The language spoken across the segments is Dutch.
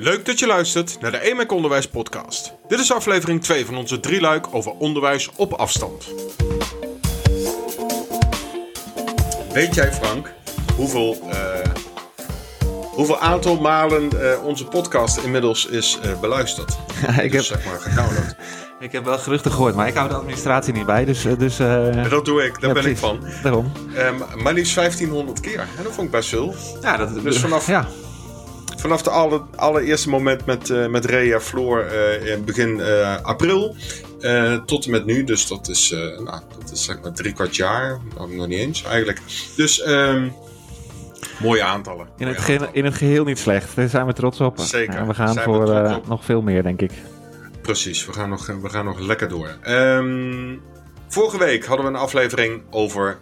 Leuk dat je luistert naar de EMAC Onderwijs Podcast. Dit is aflevering 2 van onze drieluik over onderwijs op afstand. Weet jij, Frank, hoeveel, uh, hoeveel aantal malen uh, onze podcast inmiddels is uh, beluisterd? ik dus, heb... zeg maar gedownload. Ik heb wel geruchten gehoord, maar ik hou de administratie niet bij. Dus, dus, dat doe ik, daar ja, ben precies. ik van. Daarom. Um, maar liefst 1500 keer. En dat vond ik best veel. Ja, dat, Dus vanaf, ja. Vanaf de alle, allereerste moment met, uh, met Rea Floor uh, in begin uh, april tot en met nu. Dus dat is, nou, dat is zeg maar drie kwart jaar. Nou, nog niet eens eigenlijk. Dus um, mooie aantallen. In het, mooie ge aantallen. in het geheel niet slecht. Daar zijn we trots op. Zeker. Ja, we gaan Zijn voor uh, nog veel meer, denk ik. Precies, we gaan nog, we gaan nog lekker door. Um, vorige week hadden we een aflevering over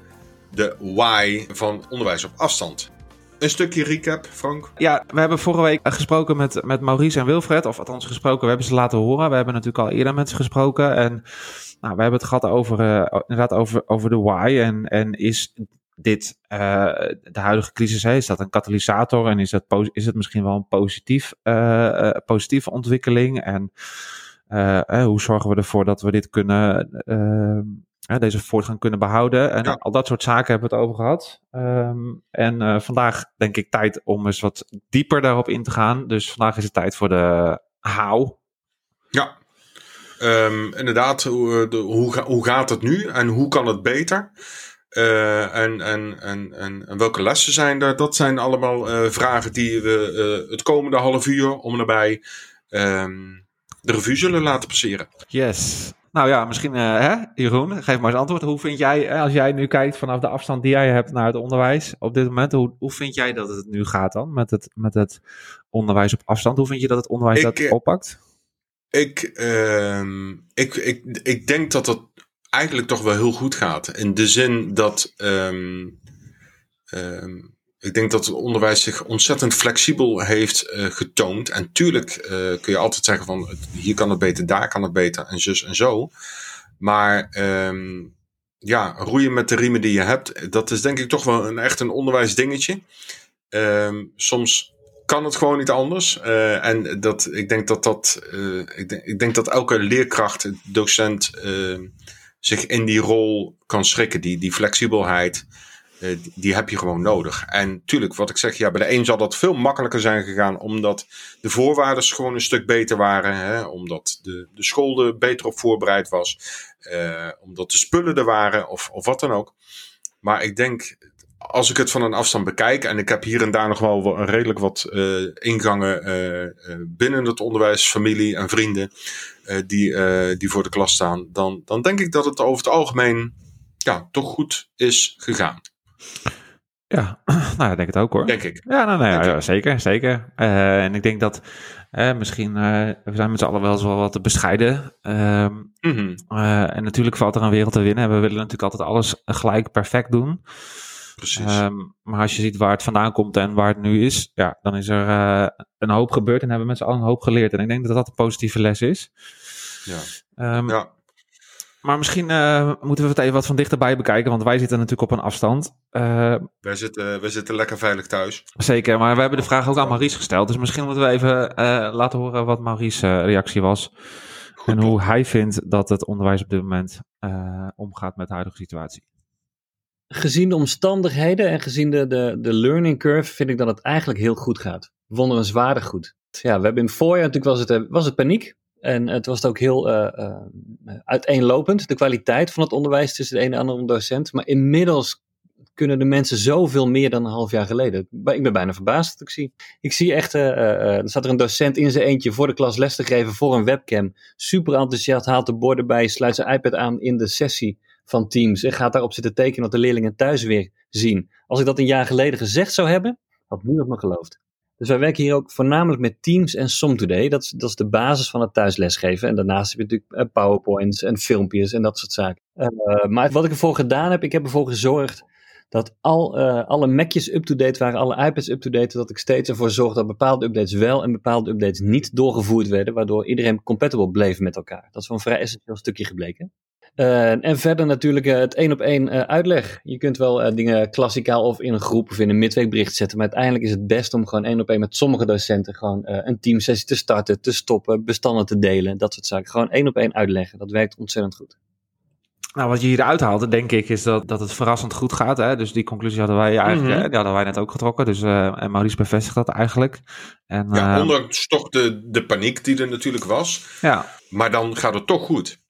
de why van onderwijs op afstand. Een stukje recap, Frank. Ja, we hebben vorige week gesproken met, met Maurice en Wilfred. Of althans gesproken, we hebben ze laten horen. We hebben natuurlijk al eerder met ze gesproken. En nou, we hebben het gehad over, uh, inderdaad over, over de why. En, en is dit uh, de huidige crisis, is dat een katalysator? En is, dat, is het misschien wel een positief, uh, positieve ontwikkeling? En hoe zorgen we ervoor dat we dit kunnen deze voortgang kunnen behouden. En Ja. al dat soort zaken hebben we het over gehad. Um, en uh, vandaag denk ik tijd om eens wat dieper daarop in te gaan. Dus vandaag is het tijd voor de how. Ja, um, inderdaad. Hoe, de, hoe, hoe, gaat het nu en hoe kan het beter? Uh, en, en, en, en, welke lessen zijn er? Dat zijn allemaal uh, vragen die we het komende half uur om nabij um, de revue zullen laten passeren. Yes. Nou ja, misschien, uh, hè, Jeroen, geef maar eens antwoord. Hoe vind jij, als jij nu kijkt vanaf de afstand die jij hebt naar het onderwijs op dit moment, hoe, hoe vind jij dat het nu gaat dan met het, met het onderwijs op afstand? Hoe vind je dat het onderwijs ik, dat oppakt? Ik, uh, ik, ik, ik denk dat het eigenlijk toch wel heel goed gaat. In de zin dat um, um, ik denk dat het onderwijs zich ontzettend flexibel heeft uh, getoond. En tuurlijk uh, kun je altijd zeggen van hier kan het beter, daar kan het beter en zus en zo. Maar um, ja, roeien met de riemen die je hebt, dat is denk ik toch wel een, echt een onderwijsdingetje. Um, soms kan het gewoon niet anders. Uh, en dat, ik, denk dat dat, ik, denk, ik denk dat elke leerkracht, docent zich in die rol kan schrikken. Die, die flexibelheid. Uh, die, heb je gewoon nodig. En tuurlijk, wat ik zeg, ja, bij de een zal dat veel makkelijker zijn gegaan, omdat de voorwaarden gewoon een stuk beter waren, hè, omdat de, de school er beter op voorbereid was, uh, omdat de spullen er waren, of, of wat dan ook. Maar ik denk, als ik het van een afstand bekijk, en ik heb hier en daar nog wel redelijk wat uh, ingangen binnen het onderwijs, familie en vrienden, die, die voor de klas staan, dan, dan denk ik dat het over het algemeen ja, toch goed is gegaan. Ja, nou, ik denk het ook hoor. Denk ik. Ja, nou, nou ja, ja, zeker, zeker. Uh, en ik denk dat uh, misschien, uh, we zijn met z'n allen wel eens wel wat te bescheiden. Mm -hmm. en natuurlijk valt er een wereld te winnen. We willen natuurlijk altijd alles gelijk perfect doen. Precies. Um, maar als je ziet waar het vandaan komt en waar het nu is, ja, dan is er een hoop gebeurd en hebben we met z'n allen een hoop geleerd. En ik denk dat dat een positieve les is. Ja. Um, ja. Maar misschien uh, moeten we het even wat van dichterbij bekijken, want wij zitten natuurlijk op een afstand. Uh, wij, zitten, wij zitten lekker veilig thuis. Zeker, maar we hebben de vraag ook aan Maurice gesteld. Dus misschien moeten we even uh, laten horen wat Maurice's reactie was. Goed, en hoe hij vindt dat het onderwijs op dit moment omgaat met de huidige situatie. Gezien de omstandigheden en gezien de, de, de learning curve vind ik dat het eigenlijk heel goed gaat. Wonderenswaardig goed. Ja, we hebben in het voorjaar natuurlijk was het, was het paniek. En het was ook heel uh, uh, uiteenlopend, de kwaliteit van het onderwijs tussen de ene en de andere docent. Maar inmiddels kunnen de mensen zoveel meer dan een half jaar geleden. Ik ben bijna verbaasd dat ik zie. Ik zie echt, uh, er zat er een docent in zijn eentje voor de klas les te geven voor een webcam. Super enthousiast, haalt de borden bij, sluit zijn iPad aan in de sessie van Teams. En gaat daarop zitten tekenen wat de leerlingen thuis weer zien. Als ik dat een jaar geleden gezegd zou hebben, had niemand me geloofd. Dus wij werken hier ook voornamelijk met Teams en SomToday. Dat is, dat is de basis van het thuislesgeven. En daarnaast heb je natuurlijk PowerPoints en filmpjes en dat soort zaken. Uh, maar wat ik ervoor gedaan heb, ik heb ervoor gezorgd dat al, uh, alle Macjes up-to-date waren, alle iPads up-to-date, dat ik steeds ervoor zorgde dat bepaalde updates wel en bepaalde updates niet doorgevoerd werden, waardoor iedereen compatible bleef met elkaar. Dat is wel een vrij essentieel stukje gebleken. Uh, en verder natuurlijk uh, het één op één uh, uitleg. Je kunt wel dingen klassikaal of in een groep of in een midweekbericht zetten. Maar uiteindelijk is het best om gewoon één op één met sommige docenten gewoon een teamsessie te starten, te stoppen, bestanden te delen, dat soort zaken. Gewoon één op één uitleggen. Dat werkt ontzettend goed. Nou, wat je hieruit haalde, denk ik, is dat, dat het verrassend goed gaat. Hè? Dus die conclusie hadden wij eigenlijk, mm -hmm. die hadden wij net ook getrokken. Dus, uh, en Maurice bevestigt dat eigenlijk. En, ja, ondanks toch de, de paniek die er natuurlijk was. Ja. Maar dan gaat het toch goed.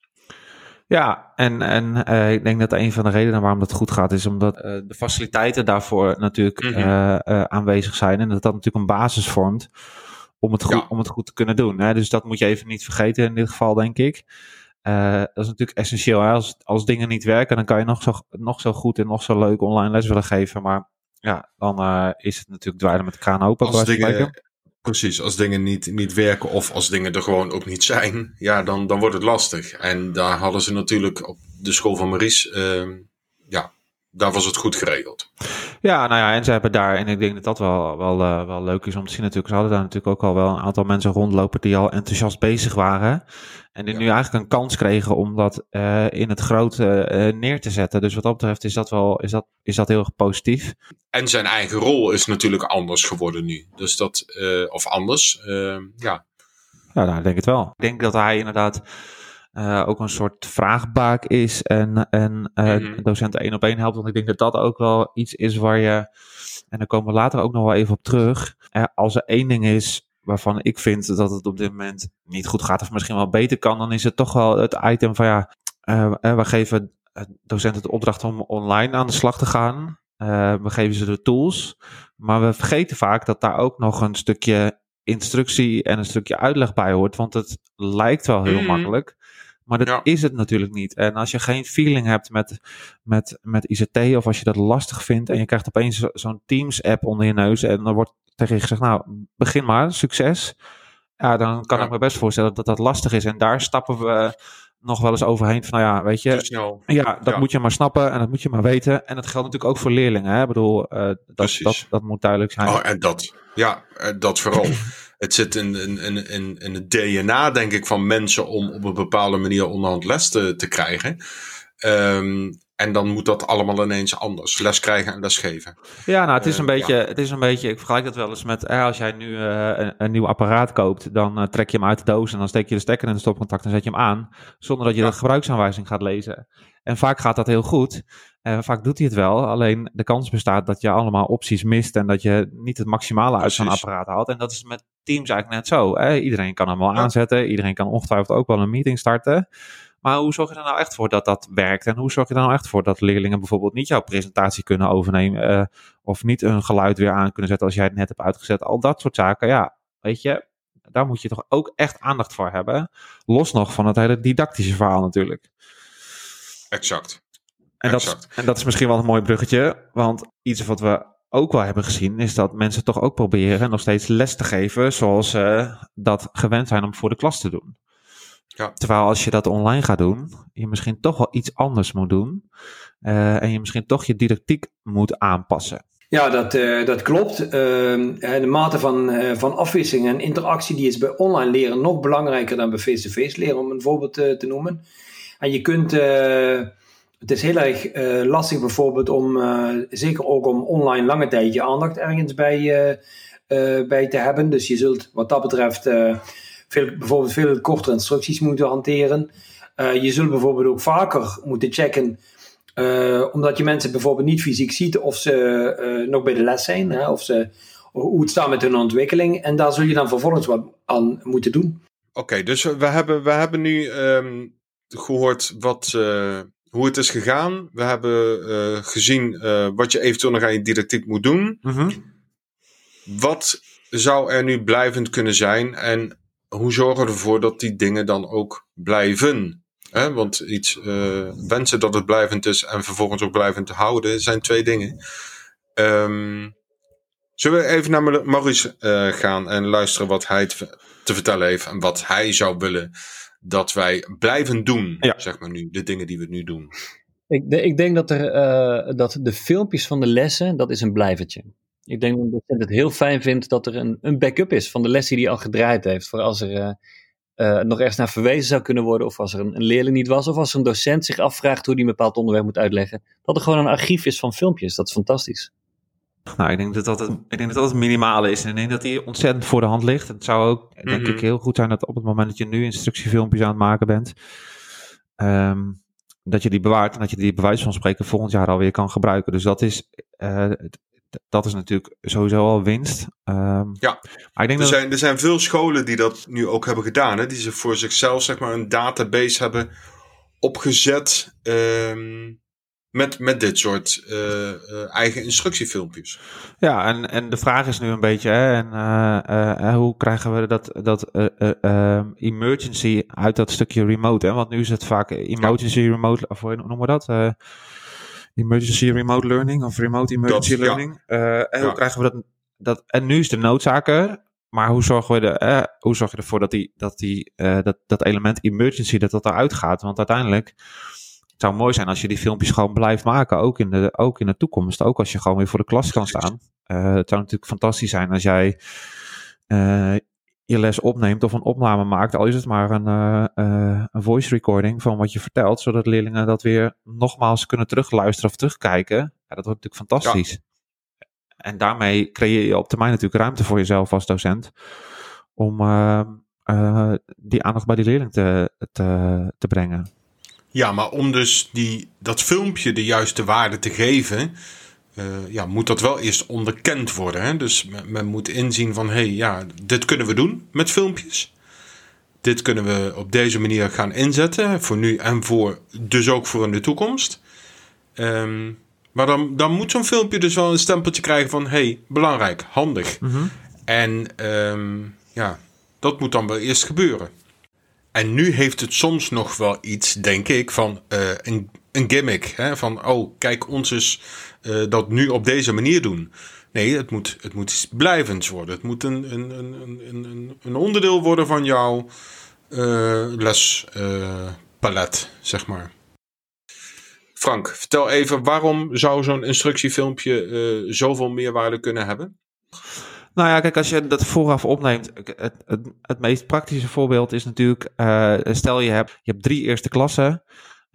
Ja, en, en uh, ik denk dat een van de redenen waarom dat goed gaat, is omdat uh, de faciliteiten daarvoor natuurlijk mm -hmm. aanwezig zijn. En dat dat natuurlijk een basis vormt om het goed, ja. om het goed te kunnen doen. Hè? Dus dat moet je even niet vergeten in dit geval, denk ik. Dat is natuurlijk essentieel. Hè? Als, als dingen niet werken, dan kan je nog zo, nog zo goed en nog zo leuk online les willen geven. Maar ja, dan is het natuurlijk dweilen met de kraan open. Als dingen, precies, als dingen niet, niet werken of als dingen er gewoon ook niet zijn, ja, dan, dan wordt het lastig. En daar hadden ze natuurlijk op de school van Maries, uh, ja, daar was het goed geregeld. Ja, nou ja, en ze hebben daar, en ik denk dat dat wel, wel, uh, wel leuk is om te zien natuurlijk. Ze hadden daar natuurlijk ook al wel een aantal mensen rondlopen die al enthousiast bezig waren. En die ja. nu eigenlijk een kans kregen om dat uh, in het grote uh, neer te zetten. Dus wat dat betreft is dat wel is dat, is dat heel erg positief. En zijn eigen rol is natuurlijk anders geworden nu. Dus dat, of anders, ja. Ja, nou, ik denk het wel. Ik denk dat hij inderdaad ook een soort vraagbaak is en, en mm -hmm. docenten één op één helpt. Want ik denk dat dat ook wel iets is waar je, en daar komen we later ook nog wel even op terug. Als er één ding is waarvan ik vind dat het op dit moment niet goed gaat of misschien wel beter kan, dan is het toch wel het item van ja, we geven docenten de opdracht om online aan de slag te gaan. we geven ze de tools, maar we vergeten vaak dat daar ook nog een stukje instructie en een stukje uitleg bij hoort. Want het lijkt wel heel mm. makkelijk. Maar dat ja. is het natuurlijk niet. En als je geen feeling hebt met, met, met ICT of als je dat lastig vindt en je krijgt opeens zo'n Teams-app onder je neus en dan wordt tegen je gezegd, nou, begin maar, succes. Ja, dan kan ja. ik me best voorstellen dat dat lastig is. En daar stappen we nog wel eens overheen van, nou ja, weet je, ja, dat moet je maar snappen en dat moet je maar weten. En dat geldt natuurlijk ook voor leerlingen. Hè? Ik bedoel, uh, dat, dat, dat moet duidelijk zijn. Oh, en dat, ja, dat vooral. het zit in, in, in, in het DNA, denk ik, van mensen om op een bepaalde manier onderhand les te, te krijgen. Um, en dan moet dat allemaal ineens anders. Les krijgen en les geven. Ja, nou, het is een, uh, beetje, ja. het is een beetje. Ik vergelijk dat wel eens met. Eh, als jij nu uh, een, een, nieuw apparaat koopt. dan uh, trek je hem uit de doos. en dan steek je de stekker in de stopcontact. en zet je hem aan. zonder dat je ja. de gebruiksaanwijzing gaat lezen. En vaak gaat dat heel goed. Vaak doet hij het wel. Alleen de kans bestaat dat je allemaal opties mist. en dat je niet het maximale uit zo'n apparaat haalt. En dat is met Teams eigenlijk net zo. Hè? Iedereen kan hem wel ja. aanzetten. Iedereen kan ongetwijfeld ook wel een meeting starten. Maar hoe zorg je er nou echt voor dat dat werkt? En hoe zorg je er nou echt voor dat leerlingen bijvoorbeeld niet jouw presentatie kunnen overnemen? Uh, of niet een geluid weer aan kunnen zetten als jij het net hebt uitgezet? Al dat soort zaken. Ja, weet je, daar moet je toch ook echt aandacht voor hebben. Los nog van het hele didactische verhaal natuurlijk. Exact. En, exact. Dat, en dat is misschien wel een mooi bruggetje. Want iets wat we ook wel hebben gezien, is dat mensen toch ook proberen nog steeds les te geven zoals ze dat gewend zijn om voor de klas te doen. Ja. Terwijl als je dat online gaat doen, je misschien toch wel iets anders moet doen. Uh, en je misschien toch je didactiek moet aanpassen. Ja, dat, uh, dat klopt. Uh, de mate van, uh, van afwisseling en interactie die is bij online leren nog belangrijker dan bij face-to-face -face leren, om een voorbeeld te noemen. En je kunt, het is heel erg lastig bijvoorbeeld om, zeker ook om online lange tijd je aandacht ergens bij, bij te hebben. Dus je zult wat dat betreft veel, bijvoorbeeld veel kortere instructies moeten hanteren. Uh, je zult bijvoorbeeld ook vaker moeten checken, uh, omdat je mensen bijvoorbeeld niet fysiek ziet of ze uh, nog bij de les zijn, hè, of ze, hoe het staat met hun ontwikkeling. En daar zul je dan vervolgens wat aan moeten doen. Oké, okay, dus we hebben, we hebben nu um, gehoord wat, hoe het is gegaan. We hebben gezien wat je eventueel nog aan je didactiek moet doen. Mm -hmm. Wat zou er nu blijvend kunnen zijn? En hoe zorgen we ervoor dat die dingen dan ook blijven? Hè? Want iets uh, wensen dat het blijvend is en vervolgens ook blijvend te houden zijn twee dingen. Um, zullen we even naar Maurice uh, gaan en luisteren wat hij te, te, vertellen heeft en wat hij zou willen dat wij blijven doen, ja. zeg maar nu, de dingen die we nu doen. Ik, de, ik denk dat, er, uh, dat de filmpjes van de lessen, dat is een blijvertje. Ik denk dat de docent het heel fijn vindt dat er een, een backup is van de les die hij al gedraaid heeft. Voor als er uh, uh, nog ergens naar verwezen zou kunnen worden, of als er een, een, leerling niet was, of als een docent zich afvraagt hoe die een bepaald onderwerp moet uitleggen, dat er gewoon een archief is van filmpjes. Dat is fantastisch. Nou, ik denk dat dat het, ik denk dat dat het minimale is. En ik denk dat die ontzettend voor de hand ligt. Het zou ook, denk Mhm. ik, heel goed zijn dat op het moment dat je nu instructiefilmpjes aan het maken bent, ehm, dat je die bewaart en dat je die bij wijze van spreken volgend jaar alweer kan gebruiken. Dus dat is, eh, dat is natuurlijk sowieso al winst. Ehm, Ja. Ik denk Er dat, zijn, er zijn veel scholen die dat nu ook hebben gedaan. Hè? Die ze voor zichzelf zeg maar, een database hebben opgezet ehm, met, met dit soort eh, eh, eigen instructiefilmpjes. Ja, en, en de vraag is nu een beetje, hè, en, eh, hoe krijgen we dat, dat eh, eh, ehm, emergency uit dat stukje remote? Hè? Want nu is het vaak emergency remote, of hoe noemen we dat? Emergency remote learning of remote emergency Dat, learning. Eh, en hoe Ja. krijgen we dat, dat? En nu is de noodzaak er, maar hoe zorgen we er, eh, hoe zorg je ervoor dat, die, dat, die, eh, dat, dat element emergency dat dat eruit gaat? Want uiteindelijk het zou mooi zijn als je die filmpjes gewoon blijft maken, ook in de, ook in de toekomst. Ook als je gewoon weer voor de klas kan staan. Het zou natuurlijk fantastisch zijn als jij je les opneemt of een opname maakt, al is het maar een, eh, eh, een voice recording van wat je vertelt, zodat leerlingen dat weer nogmaals kunnen terugluisteren of terugkijken. Ja, dat wordt natuurlijk fantastisch. En daarmee creëer je op termijn natuurlijk ruimte voor jezelf als docent om eh, eh, die aandacht bij die leerling te, te, te brengen. Ja, maar om dus die, dat filmpje de juiste waarde te geven, eh, ja, moet dat wel eerst onderkend worden. Hè? Dus men, men moet inzien van, hé, hey, ja, dit kunnen we doen met filmpjes. Dit kunnen we op deze manier gaan inzetten, voor nu en voor, dus ook voor in de toekomst. Ehm, maar dan, dan moet zo'n filmpje dus wel een stempeltje krijgen van, hé, hey, belangrijk, handig. En ehm, ja, dat moet dan wel eerst gebeuren. En nu heeft het soms nog wel iets, denk ik, van eh, een, een gimmick. Hè? Van, oh, kijk ons eens eh, dat nu op deze manier doen. Nee, het moet, het moet iets blijvends worden. Het moet een, een, een, een, een, onderdeel worden van jouw eh, lespalet, zeg maar. Frank, vertel even, waarom zou zo'n instructiefilmpje eh, zoveel meerwaarde kunnen hebben? Nou ja, kijk, als je dat vooraf opneemt, het, het, het meest praktische voorbeeld is natuurlijk, eh, stel je hebt, je hebt drie eerste klassen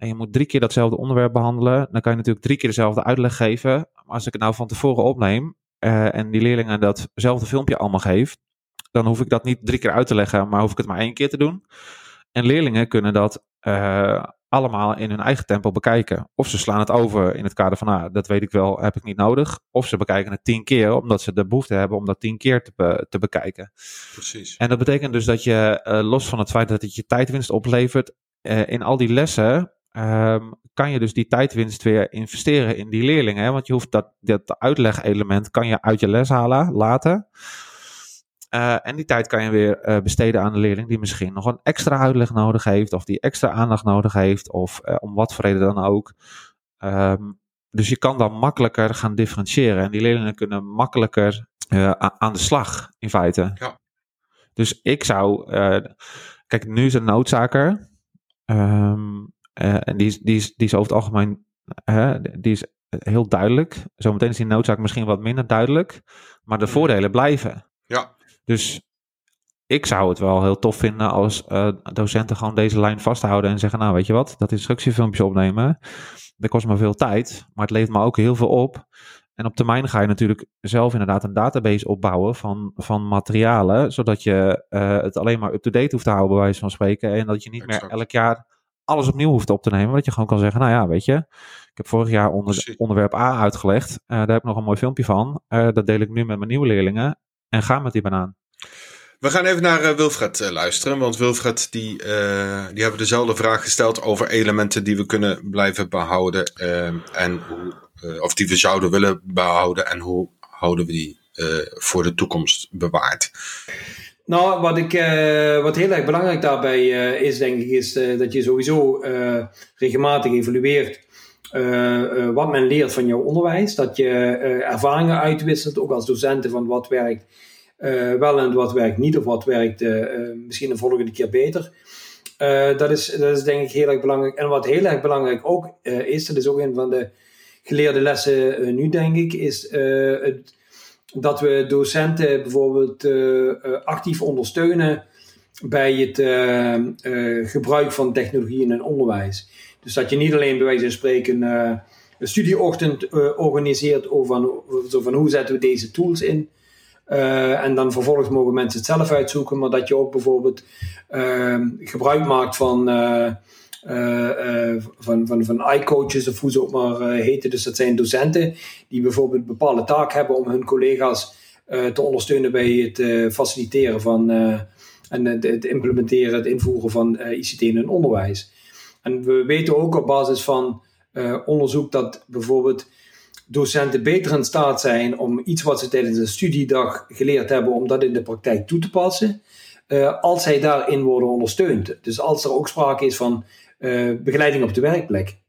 en je moet drie keer datzelfde onderwerp behandelen, dan kan je natuurlijk drie keer dezelfde uitleg geven. Maar als ik het nou van tevoren opneem eh, en die leerlingen datzelfde filmpje allemaal geeft, dan hoef ik dat niet drie keer uit te leggen, maar hoef ik het maar één keer te doen. En leerlingen kunnen dat eh, allemaal in hun eigen tempo bekijken. Of ze slaan het over in het kader van, ah, dat weet ik wel, heb ik niet nodig. Of ze bekijken het tien keer, omdat ze de behoefte hebben om dat tien keer te, be- te bekijken. Precies. En dat betekent dus dat je, eh, los van het feit dat het je tijdwinst oplevert, in al die lessen ehm, kan je dus die tijdwinst weer investeren in die leerlingen. Hè? Want je hoeft dat, dat uitlegelement kan je uit je les halen later. Eh, en die tijd kan je weer eh, besteden aan de leerling die misschien nog een extra uitleg nodig heeft, of die extra aandacht nodig heeft, of eh, om wat voor reden dan ook. Ehm, dus je kan dan makkelijker gaan differentiëren. En die leerlingen kunnen makkelijker aan de slag, in feite. Ja. Dus ik zou. kijk, nu is het noodzaker. Ehm, eh, en die is, die, is, die is over het algemeen. die is heel duidelijk. Zometeen is die noodzaak misschien wat minder duidelijk. Maar de voordelen blijven. Ja, Dus ik zou het wel heel tof vinden als eh, docenten gewoon deze lijn vasthouden en zeggen, nou weet je wat, dat instructiefilmpje opnemen, dat kost me veel tijd, maar het levert me ook heel veel op. En op termijn ga je natuurlijk zelf inderdaad een database opbouwen van, van materialen, zodat je eh, het alleen maar up-to-date hoeft te houden, bij wijze van spreken, en dat je niet Exact. meer elk jaar alles opnieuw hoeft op te nemen, dat je gewoon kan zeggen, nou ja, weet je, ik heb vorig jaar onder, onderwerp A uitgelegd, eh, daar heb ik nog een mooi filmpje van, Eh, dat deel ik nu met mijn nieuwe leerlingen, en ga met die banaan. We gaan even naar eh, Wilfred luisteren. Want Wilfred die, die hebben dezelfde vraag gesteld over elementen die we kunnen blijven behouden. eh, en hoe, of die we zouden willen behouden. En hoe houden we die voor de toekomst bewaard. Nou, wat, ik, eh, wat heel erg belangrijk daarbij eh, is, denk ik, is eh, dat je sowieso regelmatig evalueert wat men leert van jouw onderwijs. Dat je ervaringen uitwisselt, ook als docenten, van wat werkt wel en wat werkt niet, of wat werkt misschien de volgende keer beter. Dat, is, dat is denk ik heel erg belangrijk. En wat heel erg belangrijk ook is, dat is ook een van de geleerde lessen nu, denk ik, is het, dat we docenten bijvoorbeeld eh, eh, actief ondersteunen bij het uh, uh, gebruik van technologie in het onderwijs. Dus dat je niet alleen bij wijze van spreken een studieochtend organiseert over van, zo van hoe zetten we deze tools in. en dan vervolgens mogen mensen het zelf uitzoeken, maar dat je ook bijvoorbeeld gebruik maakt van uh, van, van, van iCoaches of hoe ze ook maar uh, heten. Dus dat zijn docenten die bijvoorbeeld een bepaalde taak hebben om hun collega's te ondersteunen bij het faciliteren van en het, implementeren, het invoeren van ICT in hun onderwijs. En we weten ook op basis van onderzoek dat bijvoorbeeld docenten beter in staat zijn om iets wat ze tijdens een studiedag geleerd hebben, om dat in de praktijk toe te passen. als zij daarin worden ondersteund. Dus als er ook sprake is van eh, begeleiding op de werkplek.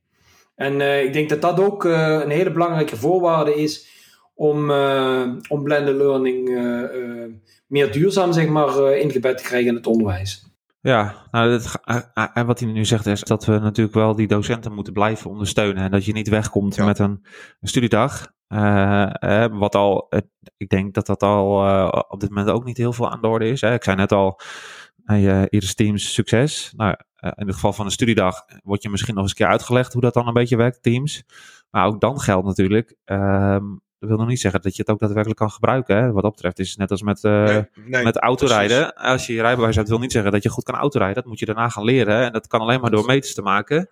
En eh, ik denk dat dat ook eh, een hele belangrijke voorwaarde is om, om blended learning meer duurzaam zeg maar, ingebed te krijgen in het onderwijs. Ja, nou, en wat hij nu zegt is dat we natuurlijk wel die docenten moeten blijven ondersteunen. En dat je niet wegkomt met een, een studiedag. wat al, ik denk dat dat al op dit moment ook niet heel veel aan de orde is. Hè. Ik zei net al, uh, Iris Teams succes. Nou, in het geval van een studiedag wordt je misschien nog eens een keer uitgelegd hoe dat dan een beetje werkt, Teams. Maar ook dan geldt natuurlijk, ehm, dat wil nog niet zeggen dat je het ook daadwerkelijk kan gebruiken. Hè? Wat dat betreft is het net als met, uh, met autorijden. Als je je rijbewijs hebt, wil niet zeggen dat je goed kan autorijden. Dat moet je daarna gaan leren. En dat kan alleen maar door meters te maken.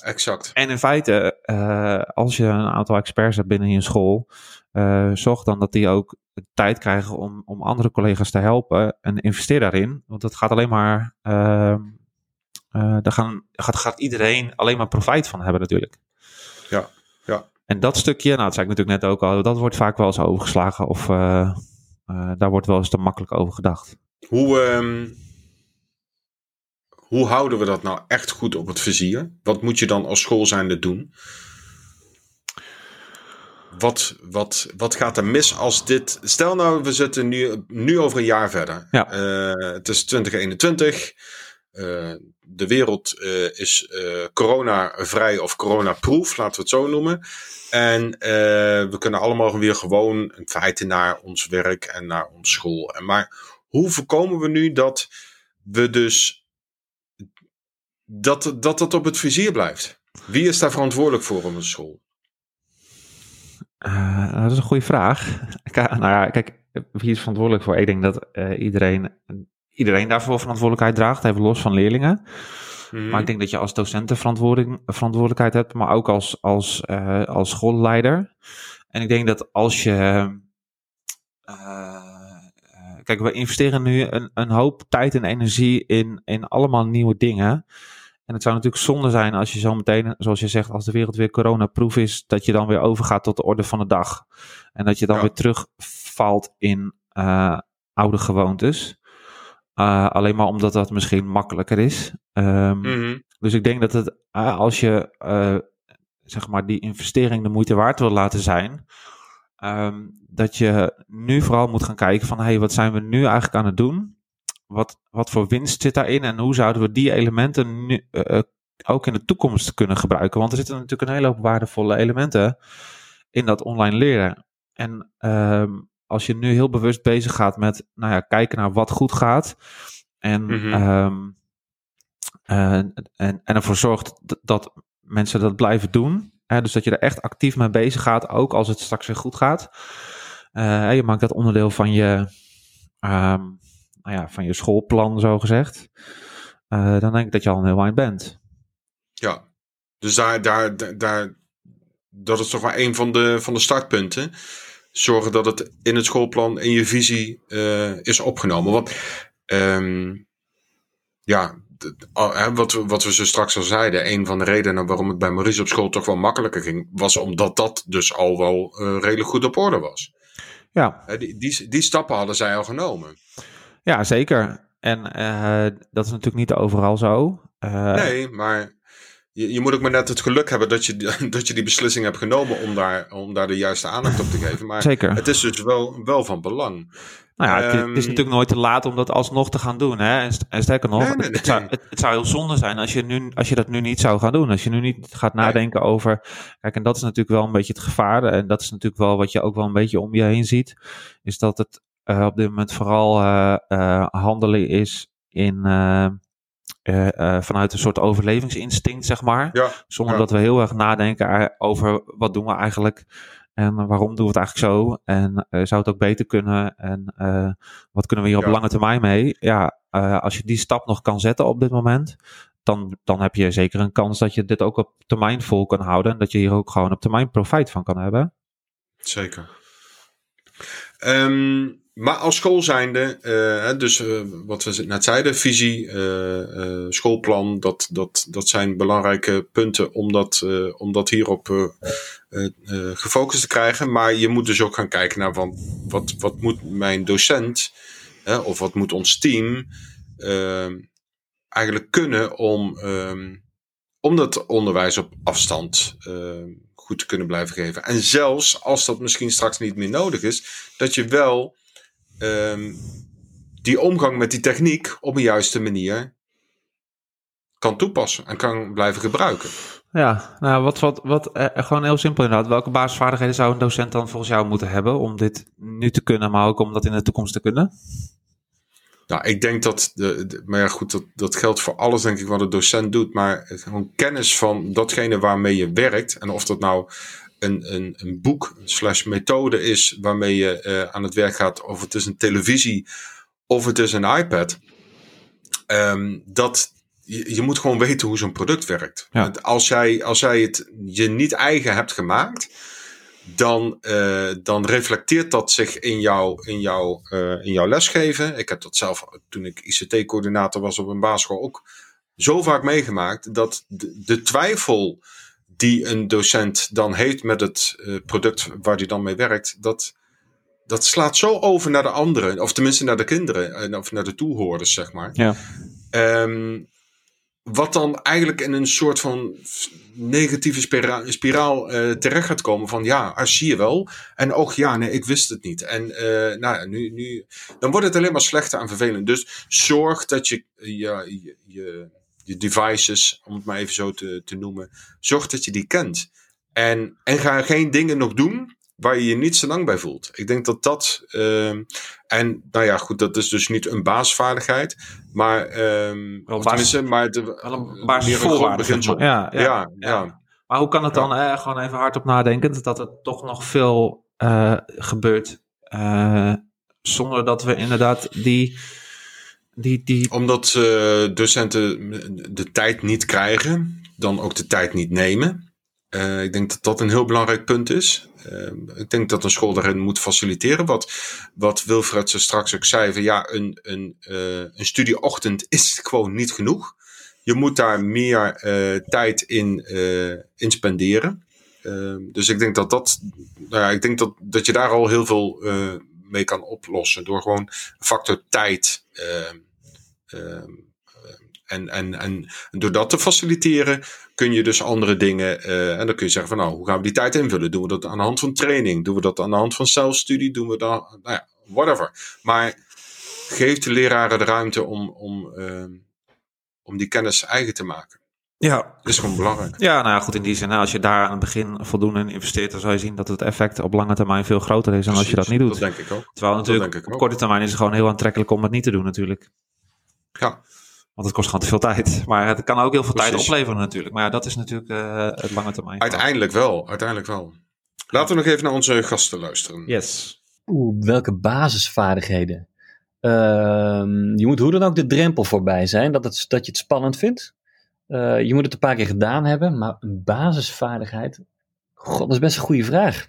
Exact. En in feite, uh, als je een aantal experts hebt binnen je school, uh, zorg dan dat die ook tijd krijgen om, om andere collega's te helpen. En investeer daarin. Want dat gaat alleen maar. Uh, daar gaan, gaat, gaat iedereen alleen maar profijt van hebben, natuurlijk. Ja, ja. En dat stukje, nou, dat zei ik natuurlijk net ook al, dat wordt vaak wel eens overgeslagen. Of daar wordt wel eens te makkelijk over gedacht. Hoe. Um hoe houden we dat nou echt goed op het vizier? Wat moet je dan als school zijnde doen? Wat, wat, wat gaat er mis als dit. Stel nou, we zitten nu, nu over een jaar verder. Ja. Het is 2021. Uh, eh, de wereld uh, is corona-vrij of corona-proof, laten we het zo noemen. En we kunnen allemaal weer gewoon in feite naar ons werk en naar ons school. En maar hoe voorkomen we nu dat we dus dat, dat dat op het vizier blijft? Wie is daar verantwoordelijk voor op een school? Uh, dat is een goede vraag. nou ja, kijk, wie is verantwoordelijk voor? Ik denk dat uh, iedereen, iedereen daarvoor verantwoordelijkheid draagt, even los van leerlingen. Mm. Maar ik denk dat je als docent verantwoording, verantwoordelijkheid hebt, maar ook als, als, uh, als schoolleider. En ik denk dat als je. kijk, we investeren nu een, een hoop tijd en energie in, in allemaal nieuwe dingen. En het zou natuurlijk zonde zijn als je zo meteen, zoals je zegt, als de wereld weer coronaproof is, dat je dan weer overgaat tot de orde van de dag. En dat je dan weer terugvalt in uh, oude gewoontes. Uh, alleen maar omdat dat misschien makkelijker is. Um, mm-hmm. Dus ik denk dat het, uh, als je zeg maar die investering de moeite waard wil laten zijn, um, dat je nu vooral moet gaan kijken van, hé, hey, wat zijn we nu eigenlijk aan het doen? wat, wat voor winst zit daarin en hoe zouden we die elementen nu, ook in de toekomst kunnen gebruiken? Want er zitten natuurlijk een hele hoop waardevolle elementen in dat online leren. En um, als je nu heel bewust bezig gaat met nou ja, kijken naar wat goed gaat en, mm-hmm. um, en, en, ervoor zorgt dat, mensen dat blijven doen. Hè, dus dat je er echt actief mee bezig gaat, ook als het straks weer goed gaat. Uh, je maakt dat onderdeel van je, um, nou ja, van je schoolplan, zo gezegd, uh, dan denk ik dat je al een heel eind bent. Ja, dus daar, daar, daar, dat is toch wel een van de, van de startpunten. Zorgen dat het in het schoolplan, in je visie uh, is opgenomen. Want um, ja, wat, wat we zo straks al zeiden, een van de redenen waarom het bij Maurice op school toch wel makkelijker ging, was omdat dat dus al wel uh, redelijk goed op orde was. Ja. Die, die, die stappen hadden zij al genomen. Ja, zeker. En uh, dat is natuurlijk niet overal zo. Nee, maar je, je, moet ook maar net het geluk hebben dat je, dat je die beslissing hebt genomen om daar, om daar de juiste aandacht op te geven. Maar zeker. het is dus wel, wel van belang. Nou ja, het, um, het, is ehm, natuurlijk nooit te laat om dat alsnog te gaan doen. Hè? En, en sterker nog, nee, nee, nee. Het, zou, het, het, zou, heel zonde zijn als je, nu, als je dat nu niet zou gaan doen. Als je nu niet gaat nadenken over. Kijk, en dat is natuurlijk wel een beetje het gevaar. En dat is natuurlijk wel wat je ook wel een beetje om je heen ziet. Is dat het uh, op dit moment vooral uh, uh, handelen is in, eh, eh, vanuit een soort overlevingsinstinct, zeg maar. Ja, Zonder ja. dat we heel erg nadenken over wat doen we eigenlijk en waarom doen we het eigenlijk zo? En eh, zou het ook beter kunnen? En wat kunnen we hier op lange termijn mee? Ja, als je die stap nog kan zetten op dit moment, dan, dan heb je zeker een kans dat je dit ook op termijn vol kan houden. En dat je hier ook gewoon op termijn profijt van kan hebben. Zeker. Ehm, maar als school zijnde, eh, dus eh, wat we net zeiden, visie, eh, schoolplan, dat, dat, dat zijn belangrijke punten om dat, om dat hierop gefocust te krijgen. Maar je moet dus ook gaan kijken naar van, wat, wat moet mijn docent of wat moet ons team eigenlijk kunnen om, ehm, om dat onderwijs op afstand goed te kunnen blijven geven. En zelfs als dat misschien straks niet meer nodig is, dat je wel ehm, die omgang met die techniek op een juiste manier kan toepassen en kan blijven gebruiken. Ja, nou, wat, wat, wat eh, gewoon heel simpel inderdaad. Welke basisvaardigheden zou een docent dan volgens jou moeten hebben om dit nu te kunnen, maar ook om dat in de toekomst te kunnen? Nou, ik denk dat, de, de- maar ja goed, dat, dat geldt voor alles denk ik wat een docent doet, maar gewoon kennis van datgene waarmee je werkt en of dat nou een, een, een boek slash methode is waarmee je eh, aan het werk gaat, of het is een televisie of het is een iPad, Ehm, dat je, je moet gewoon weten hoe zo'n product werkt. Ja. Want Als, jij, als jij het je niet eigen hebt gemaakt, dan, eh, dan reflecteert dat zich in, jouw in, jouw eh, in jouw lesgeven. Ik heb dat zelf toen ik ICT-coördinator was op een basisschool ook zo vaak meegemaakt dat de, de twijfel die een docent dan heeft met het eh, product waar hij dan mee werkt, dat, dat slaat zo over naar de anderen, of tenminste naar de kinderen, en of naar de toehoorders, zeg maar. Ja. Ehm, wat dan eigenlijk in een soort van negatieve spira- spiraal eh, terecht gaat komen van ja, ah, zie je wel. En ook ja, nee, ik wist het niet. En eh, nou ja, nu, nu, dan wordt het alleen maar slechter en vervelend. Dus zorg dat je je, je, je, je devices, om het maar even zo te, te noemen, zorg dat je die kent. En, en ga geen dingen nog doen waar je je niet zo lang bij voelt. Ik denk dat dat. ehm, en nou ja, goed, dat is dus niet een basisvaardigheid. Maar. ehm Wel basis- maar. De, Wel een basisvoorwaarde. Ja, ja, Ja, ja. Maar hoe kan het dan, eh, gewoon even hardop nadenkend, dat er toch nog veel eh, gebeurt eh, zonder dat we inderdaad die, die, die Omdat docenten de tijd niet krijgen, dan ook de tijd niet nemen. Eh, ik denk dat dat een heel belangrijk punt is. Eh, ik denk dat een school daarin moet faciliteren. Wat, wat Wilfred zo straks ook zei: van ja, een, een, eh, een studieochtend is gewoon niet genoeg. Je moet daar meer tijd in, in spenderen. Dus ik denk dat dat, nou ja, ik denk dat, dat je daar al heel veel mee kan oplossen. Door gewoon factor tijd. En, en, en door dat te faciliteren kun je dus andere dingen. eh, en dan kun je zeggen van nou, hoe gaan we die tijd invullen? Doen we dat aan de hand van training? Doen we dat aan de hand van zelfstudie? Doen we dat, nou ja, whatever. Maar geef de leraren de ruimte om, om, ehm, om die kennis eigen te maken. ja, Dat is gewoon belangrijk. ja, nou ja, goed, in die zin, als je daar aan het begin voldoende in investeert, dan zal je zien dat het effect op lange termijn veel groter is dan als je dat niet doet. Dat denk ik ook. Terwijl natuurlijk op korte termijn is het gewoon heel aantrekkelijk om het niet te doen natuurlijk. Ja, Want het kost gewoon te veel tijd. Maar het kan ook heel veel tijd opleveren natuurlijk. Maar ja, dat is natuurlijk eh, het lange termijn. uiteindelijk wel. Uiteindelijk wel. Laten we nog even naar onze gasten luisteren. Yes. Oeh, welke basisvaardigheden? Ehm, je moet hoe dan ook de drempel voorbij zijn, dat, het, dat je het spannend vindt. Eh, je moet het een paar keer gedaan hebben, maar een basisvaardigheid? God, dat is best een goede vraag.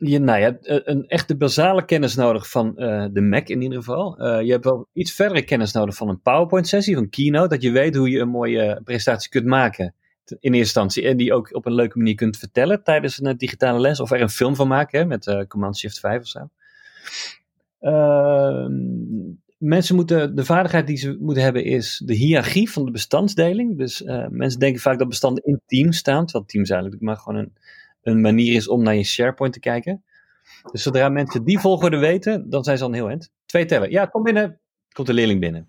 Je, nou, hebt eh, een echte basale kennis nodig van eh, de Mac in ieder geval. Eh, je hebt wel iets verdere kennis nodig van een PowerPoint-sessie, van Keynote, dat je weet hoe je een mooie presentatie kunt maken in eerste instantie. En die ook op een leuke manier kunt vertellen tijdens een digitale les. Of er een film van maken hè, met Command Shift 5 of zo. Ehm, mensen moeten, de vaardigheid die ze moeten hebben is de hiërarchie van de bestandsdeling. Dus mensen denken vaak dat bestanden in teams staan. Terwijl teams eigenlijk maar gewoon een, een manier is om naar je SharePoint te kijken. Dus zodra mensen die volgorde weten, dan zijn ze al een heel eind. Twee tellen. Ja, kom binnen. Komt de leerling binnen.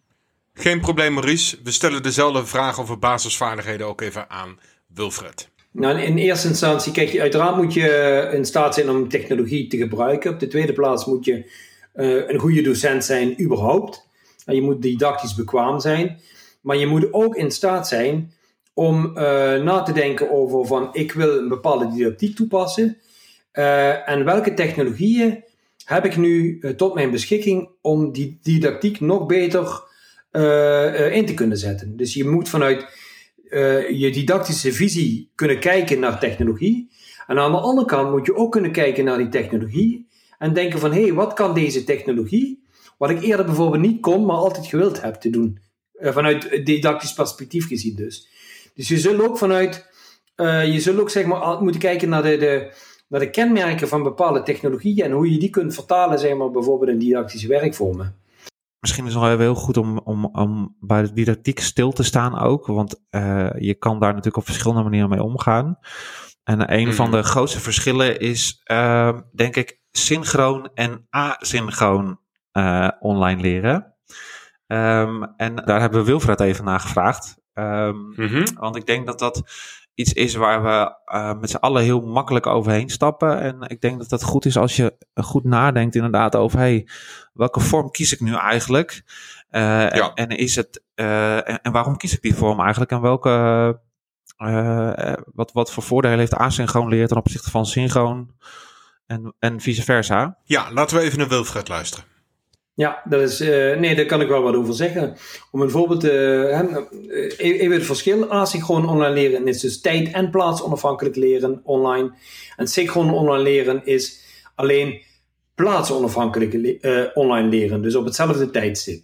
Geen probleem, Maurice. We stellen dezelfde vraag over basisvaardigheden ook even aan Wilfred. Nou, in eerste instantie, kijk, je- uiteraard moet je in staat zijn om technologie te gebruiken. Op de tweede plaats moet je eh, een goede docent zijn, überhaupt. je moet didactisch bekwaam zijn, maar je moet ook in staat zijn om na te denken over van ik wil een bepaalde didactiek toepassen en welke technologieën heb ik nu tot mijn beschikking om die didactiek nog beter in te kunnen zetten. Dus je moet vanuit je didactische visie kunnen kijken naar technologie. En aan de andere kant moet je ook kunnen kijken naar die technologie en denken van hé, hey, wat kan deze technologie, wat ik eerder bijvoorbeeld niet kon, maar altijd gewild heb te doen. Vanuit didactisch perspectief gezien dus. Dus je zult ook vanuit, uh, je zult ook zeg maar moeten kijken naar de, de, naar de kenmerken van bepaalde technologieën en hoe je die kunt vertalen zeg maar bijvoorbeeld in didactische werkvormen. Misschien is het wel heel goed om, om, om bij de didactiek stil te staan ook, want uh, je kan daar natuurlijk op verschillende manieren mee omgaan. En een van mhm. de grootste verschillen is, uh, denk ik, synchroon en asynchroon uh, online leren. Um, en daar hebben we Wilfred even naar gevraagd. Um, mm-hmm. Want ik denk dat dat iets is waar we uh, met z'n allen heel makkelijk overheen stappen. En ik denk dat dat goed is als je goed nadenkt inderdaad over... Hey, welke vorm kies ik nu eigenlijk? Uh, ja. en, en, is het, en, en, waarom kies ik die vorm eigenlijk? En welke wat, wat voor voordelen heeft asynchroon leren ten opzichte van synchroon en, en vice versa? Ja, laten we even naar Wilfred luisteren. Ja, dat is, uh, nee, daar kan ik wel wat over zeggen. Om een voorbeeld te uh, even het verschil. Asynchroon online leren is dus tijd- en plaats onafhankelijk leren online. En synchroon online leren is alleen plaatsonafhankelijk online leren. Dus op hetzelfde tijdstip.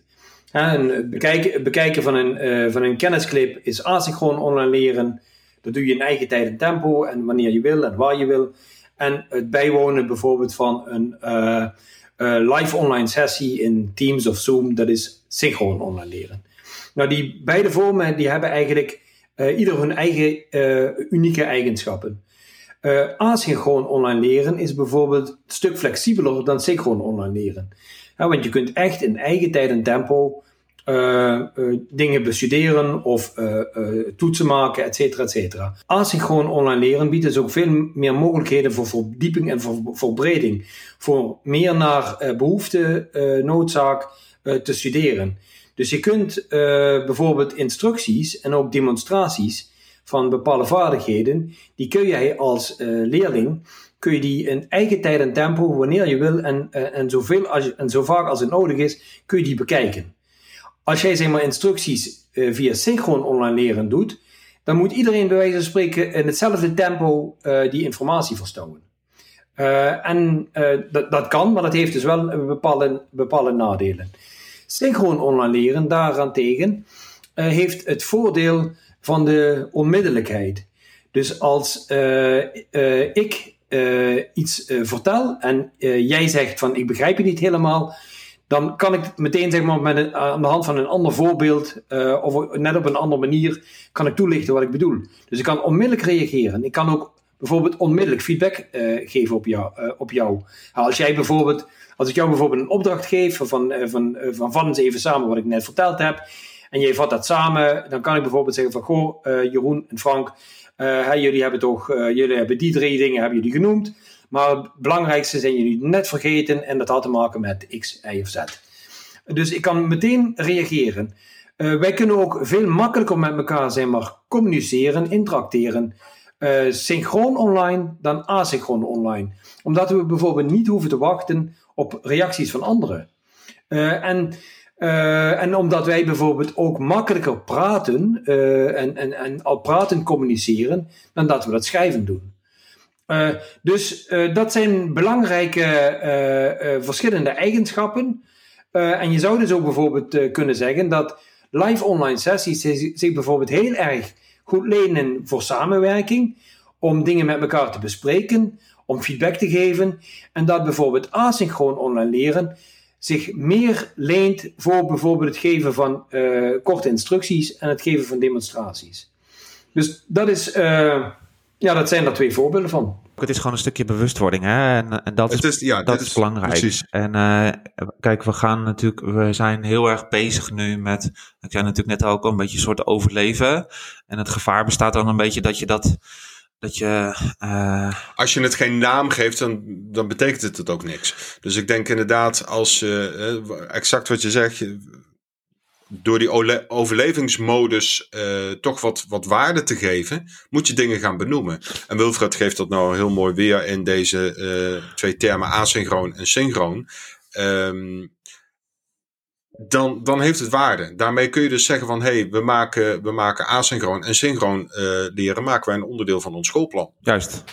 En bekijken, bekijken van, een, van een kennisclip is asynchroon online leren. Dat doe je in eigen tijd en tempo en wanneer je wil en waar je wil. En het bijwonen bijvoorbeeld van een live online sessie in Teams of Zoom, dat is synchroon online leren. Nou, die beide vormen die hebben eigenlijk ieder hun eigen unieke eigenschappen. asynchroon online leren is bijvoorbeeld een stuk flexibeler dan synchroon online leren. Ja, want je kunt echt in eigen tijd en tempo uh, uh, dingen bestuderen of uh, toetsen maken, et cetera, et cetera. Asynchroon online leren biedt dus ook veel meer mogelijkheden voor verdieping en voor verbreding. Voor meer naar behoefte, noodzaak te studeren. Dus je kunt bijvoorbeeld instructies en ook demonstraties van bepaalde vaardigheden, die kun jij als leerling kun je die in eigen tijd en tempo, wanneer je wil en, en, zoveel als, en zo vaak als het nodig is, kun je die bekijken. Als jij zeg maar instructies uh, via synchroon online leren doet, dan moet iedereen bij wijze van spreken in hetzelfde tempo uh, die informatie verstoren. Uh, en dat, dat kan, maar dat heeft dus wel bepaalde, bepaalde nadelen. Synchroon online leren daarentegen heeft het voordeel van de onmiddellijkheid. Dus als ik iets vertel en jij zegt van ik begrijp je niet helemaal, dan kan ik meteen zeg maar, met een, aan de hand van een ander voorbeeld uh, of net op een andere manier kan ik toelichten wat ik bedoel. Dus ik kan onmiddellijk reageren. Ik kan ook bijvoorbeeld onmiddellijk feedback uh, geven op jou. Op jou. Als jij bijvoorbeeld, als ik jou bijvoorbeeld een opdracht geef van, van, van, van eens even samen wat ik net verteld heb, en jij vat dat samen, dan kan ik bijvoorbeeld zeggen van goh, Jeroen en Frank, jullie hebben toch, jullie hebben die drie dingen hebben jullie genoemd. Maar het belangrijkste zijn jullie net vergeten en dat had te maken met X, Y of Z. Dus ik kan meteen reageren. Uh, wij kunnen ook veel makkelijker met elkaar zijn maar communiceren, interacteren. Uh, synchroon online dan asynchroon online. Omdat we bijvoorbeeld niet hoeven te wachten op reacties van anderen. Uh, en, en omdat wij bijvoorbeeld ook makkelijker praten en, en, en al praten communiceren dan dat we dat schrijven doen. Uh, dus uh, dat zijn belangrijke uh, verschillende eigenschappen. en je zou dus ook bijvoorbeeld kunnen zeggen dat live online sessies zich bijvoorbeeld heel erg goed lenen voor samenwerking, om dingen met elkaar te bespreken, om feedback te geven. En dat bijvoorbeeld asynchroon online leren zich meer leent voor bijvoorbeeld het geven van korte instructies en het geven van demonstraties. Dus dat is ja, dat zijn er twee voorbeelden van. Het is gewoon een stukje bewustwording, hè? En, en dat, is, ja, dat is, belangrijk. Precies. En uh, kijk, we gaan natuurlijk, we zijn heel erg bezig nu met, ik zei natuurlijk net ook, een beetje een soort overleven. En het gevaar bestaat dan een beetje dat je dat, dat je. Uh... Als je het geen naam geeft, dan, dan betekent het het ook niks. Dus ik denk inderdaad, als uh, exact wat je zegt, door die overlevingsmodus eh, toch wat, wat waarde te geven, moet je dingen gaan benoemen. En Wilfred geeft dat nou heel mooi weer in deze eh, twee termen asynchroon en synchroon. Ehm, dan, dan heeft het waarde. Daarmee kun je dus zeggen van, hé, hey, we, maken, we maken asynchroon en synchroon eh, leren, maken wij een onderdeel van ons schoolplan. Juist.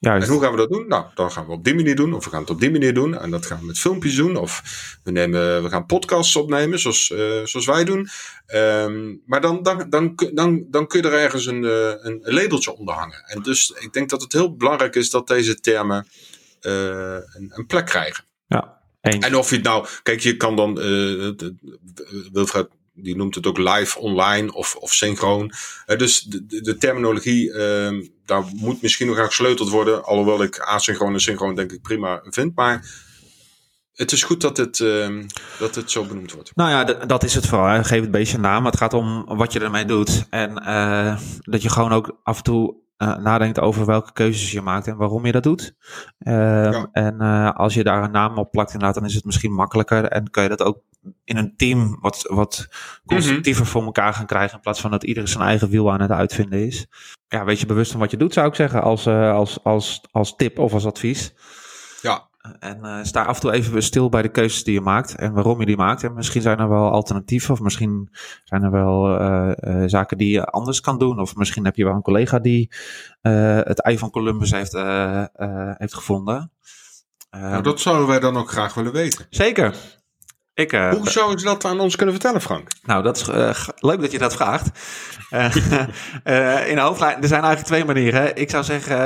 En hoe gaan we dat doen? Nou, dan gaan we op die manier doen. Of we gaan het op die manier doen. En dat gaan we met filmpjes doen. Of we, nemen, we gaan podcasts opnemen, zoals, eh, zoals wij doen. Ehm, maar dan, dan, dan, dan, dan kun je er ergens een, eh, een labeltje onder hangen. En dus ik denk dat het heel belangrijk is dat deze termen eh, een, een plek krijgen. Ja, eens. En of je het nou, kijk, je kan dan, Wilfred die noemt het ook live online of, of synchroon. Eh, dus de, de, terminologie, ehm, daar moet misschien nog aan gesleuteld worden. Alhoewel ik asynchroon en synchroon denk ik prima vind. Maar het is goed dat het, ehm, dat het zo benoemd wordt. Nou ja, dat is het vooral. Geef het beestje een naam. Het gaat om wat je ermee doet. En eh, dat je gewoon ook af en toe eh, nadenkt over welke keuzes je maakt en waarom je dat doet. Ehm, Ja. En eh, als je daar een naam op plakt, inderdaad, dan is het misschien makkelijker. En kan je dat ook in een team wat, wat constructiever voor elkaar gaan krijgen. In plaats van dat iedereen zijn eigen wiel aan het uitvinden is. Ja, wees je bewust van wat je doet, zou ik zeggen. Als, eh, als, als, als tip of als advies. En eh, sta af en toe even stil bij de keuzes die je maakt en waarom je die maakt. En misschien zijn er wel alternatieven, of misschien zijn er wel eh, eh, zaken die je anders kan doen. Of misschien heb je wel een collega die het ei van Columbus heeft, heeft gevonden. Nou, dat zouden wij dan ook graag willen weten. Zeker. Ik, eh, Hoe zouden ze dat aan ons kunnen vertellen, Frank? nou, dat is eh, leuk dat je dat vraagt. Eh, in de hoofdlijn, er zijn eigenlijk twee manieren. Ik zou zeggen,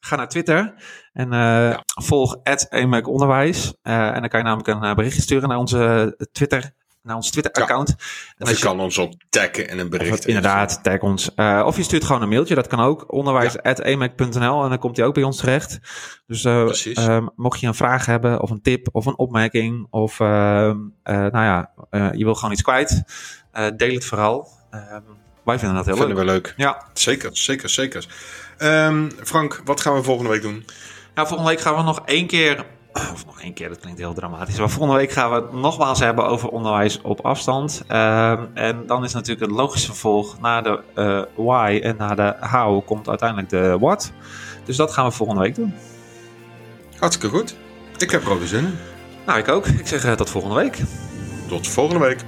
ga naar Twitter en eh, volg @emaconderwijs. En dan kan je namelijk een berichtje sturen naar onze Twitter, naar ons Twitter-account. Je je- kan ons ook taggen in een bericht. het- inderdaad, tag ons. Eh, of je stuurt gewoon een mailtje, dat kan ook. Onderwijs.emac.nl en dan komt hij ook bij ons terecht. Dus eh, Precies. eh, mocht je een vraag hebben, of een tip, of een opmerking, of eh, eh, nou ja, je wil gewoon iets kwijt, deel het vooral. Eh, wij vinden dat heel vinden leuk. we leuk. Ja. Zeker, zeker, zeker. Ehm, Frank, wat gaan we volgende week doen? Nou, volgende week gaan we nog één keer. Of nog één keer, dat klinkt heel dramatisch. Maar volgende week gaan we het nogmaals hebben over onderwijs op afstand. Ehm, en dan is natuurlijk het logische vervolg na de eh, why en na de how komt uiteindelijk de what. Dus dat gaan we volgende week doen. Hartstikke goed. Ik heb er ook zin in. Nou, ik ook. Ik zeg eh, tot volgende week. Tot volgende week.